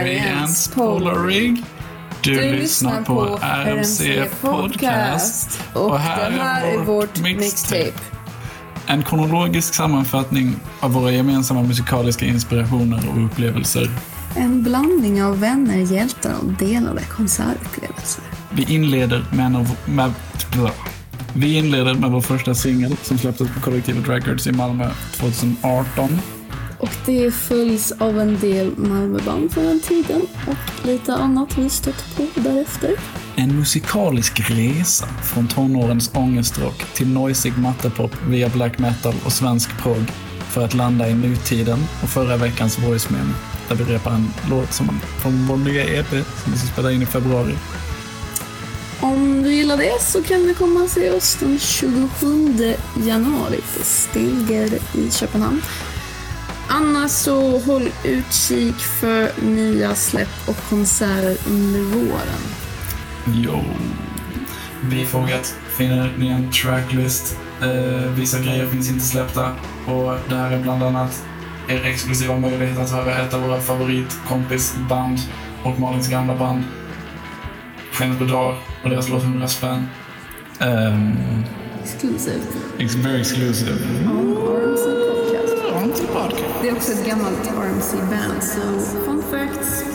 Är Marians Polarig. Du, Du lyssnar på RMC Podcast. Och, det här är vårt mixtape. En kronologisk sammanfattning av våra gemensamma musikaliska inspirationer och upplevelser. En blandning av vänner, hjältar och delade konsertupplevelser. Vi inleder med en av... Med, vi inleder med vår första singel som släpptes på Kollektivet Records i Malmö 2018. Och det följs av en del Malmöband från den tiden och lite annat vi stött på därefter. En musikalisk resa från tonårens ångestrock till noisig mattepop via black metal och svensk prog för att landa i nutiden och förra veckans voicemail där vi repar en låt som, från vår nya EP som vi ska spela in i februari. Om du gillar det så kan du komma och se oss den 27 januari på Stilger i Köpenhamn. Annars så håll utkik för nya släpp och konserter under våren. Jo. Bifogat finner ni en tracklist. Eh, vissa grejer finns inte släppta och det här är bland annat er exklusiva möjlighet att höra ett av våra favoritkompisband och Malins gamla band. Skenet bedrar och deras låt 100 spänn. Um, Exclusive. it's very exclusive. RMC Podcast. Det är också ett gammalt RMC-band, så fun facts.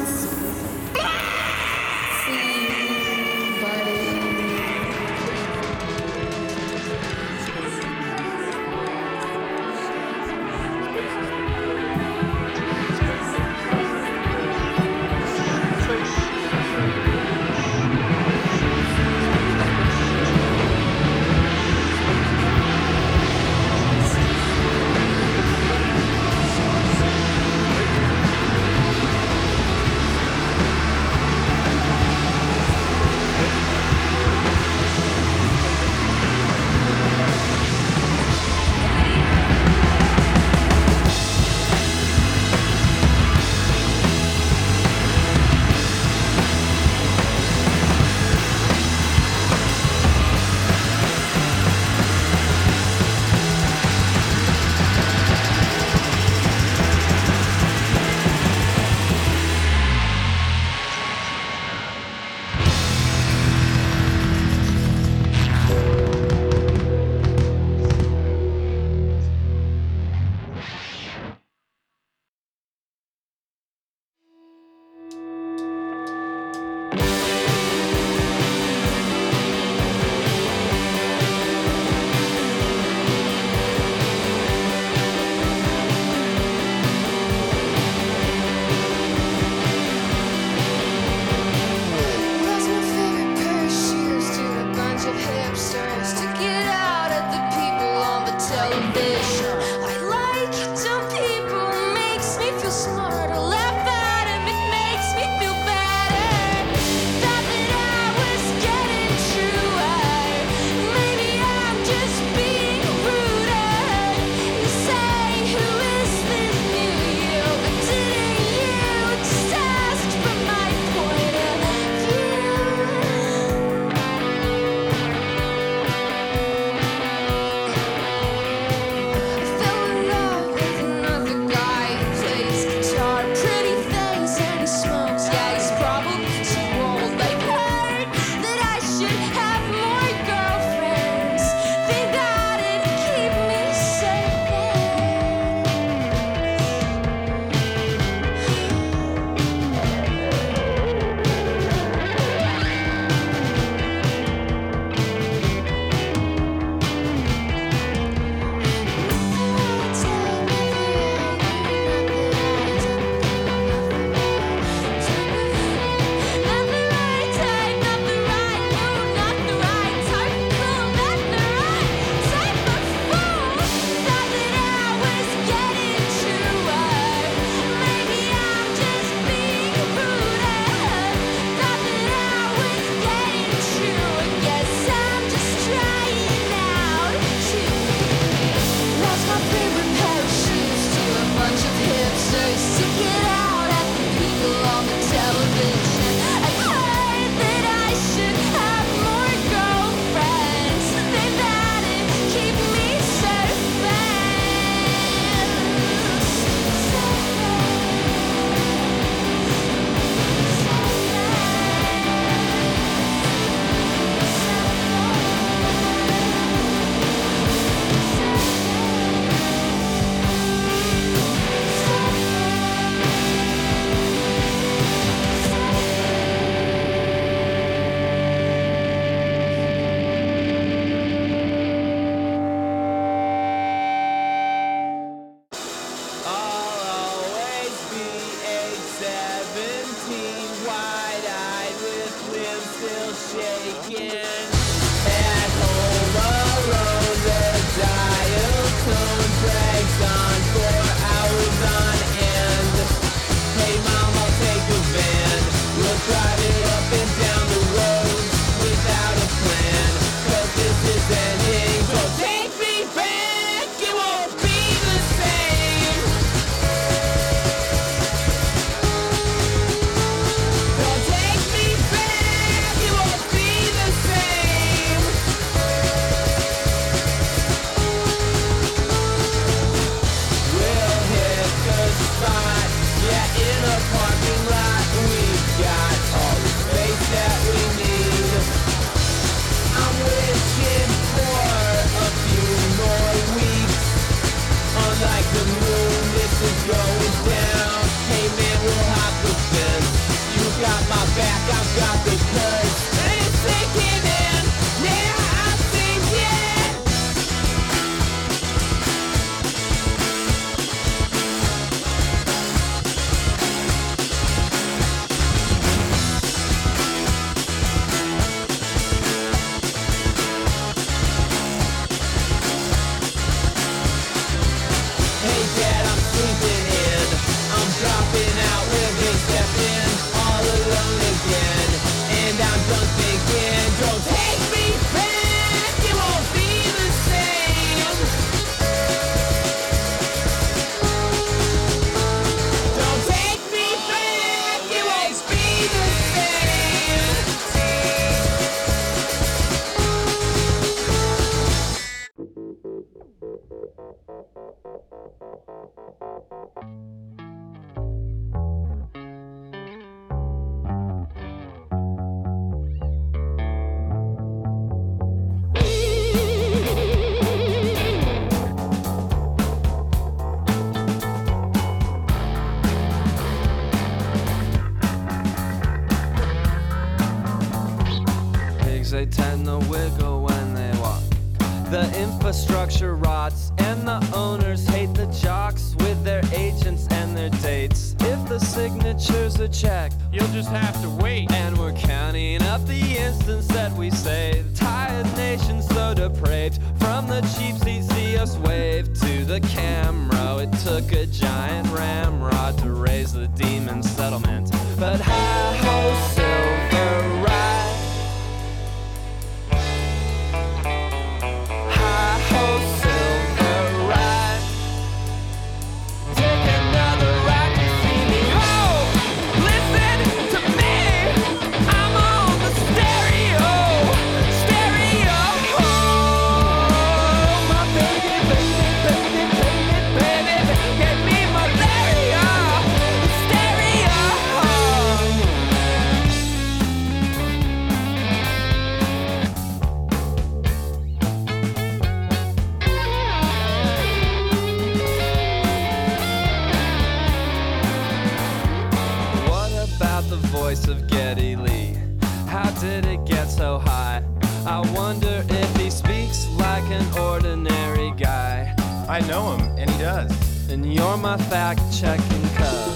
you're my fact checking cub.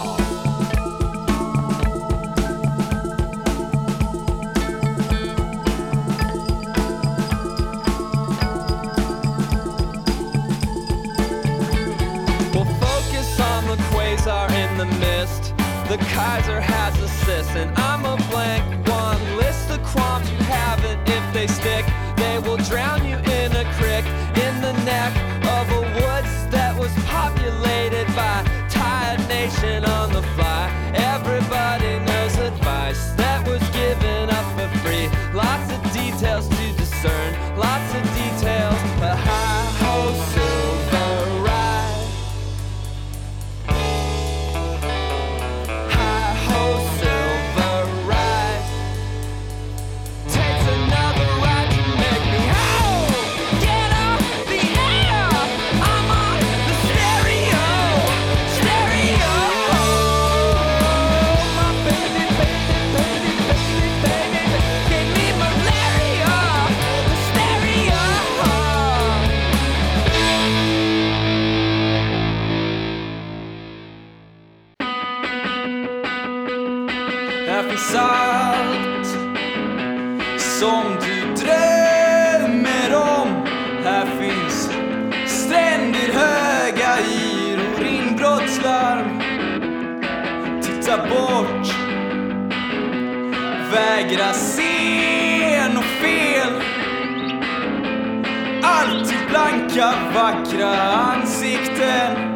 We'll focus on the quasar in the mist. The Kaiser salt som du drömmer om. Här finns stränder höga ir och inbrottslarm. Titta bort, vägra se nåt fel. Alltid blanka, vackra ansikten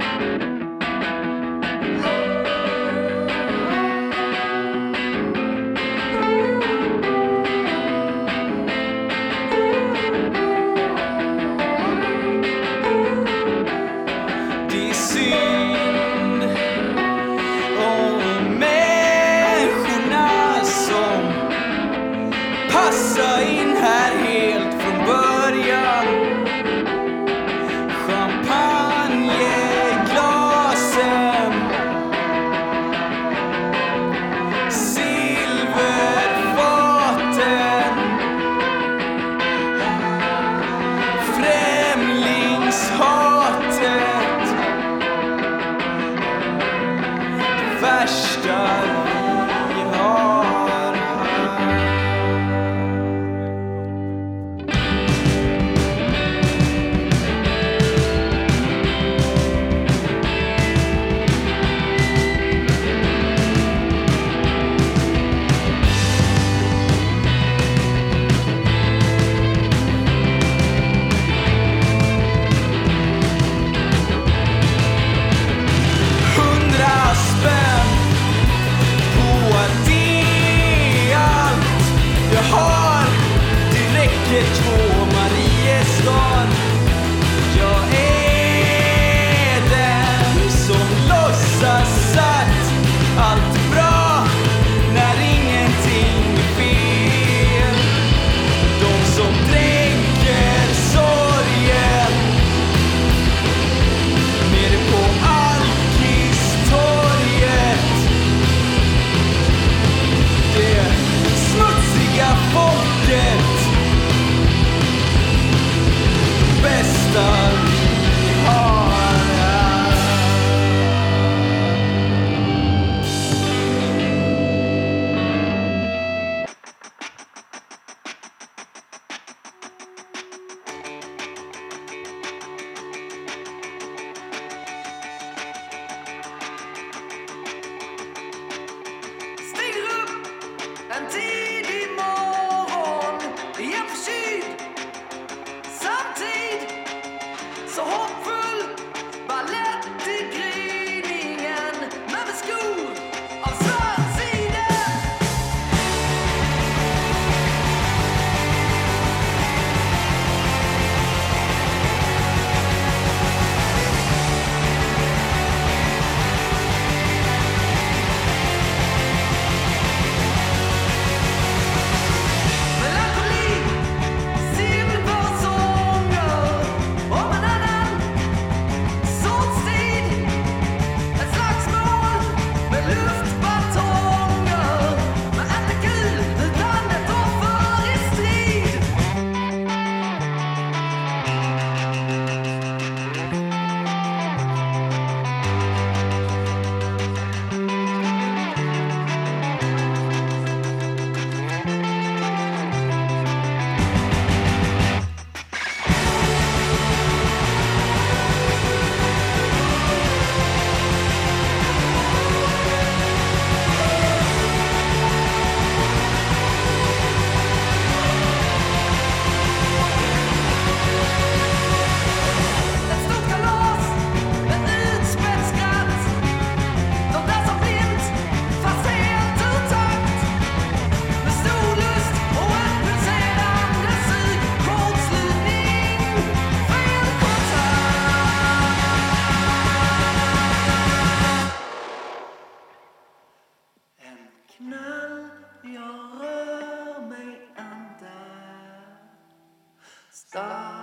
ですか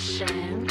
Shame.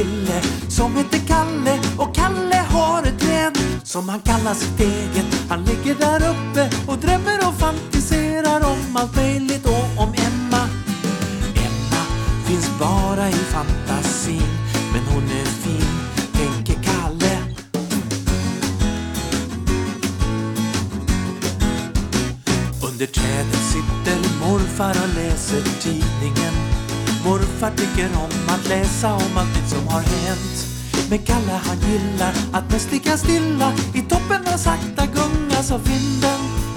Kille som heter Kalle och Kalle har ett län som han kallar sitt eget. Han ligger där uppe och drömmer och fantiserar om allt möjligt och om Emma. Emma finns bara i fantasin men hon är fin, tänker Kalle. Under trädet sitter morfar och läser tidningen. Morfar tycker om att läsa om allt nytt som har hänt. Men Kalle han gillar att mest ligga stilla i toppen och sakta gungas av vinden.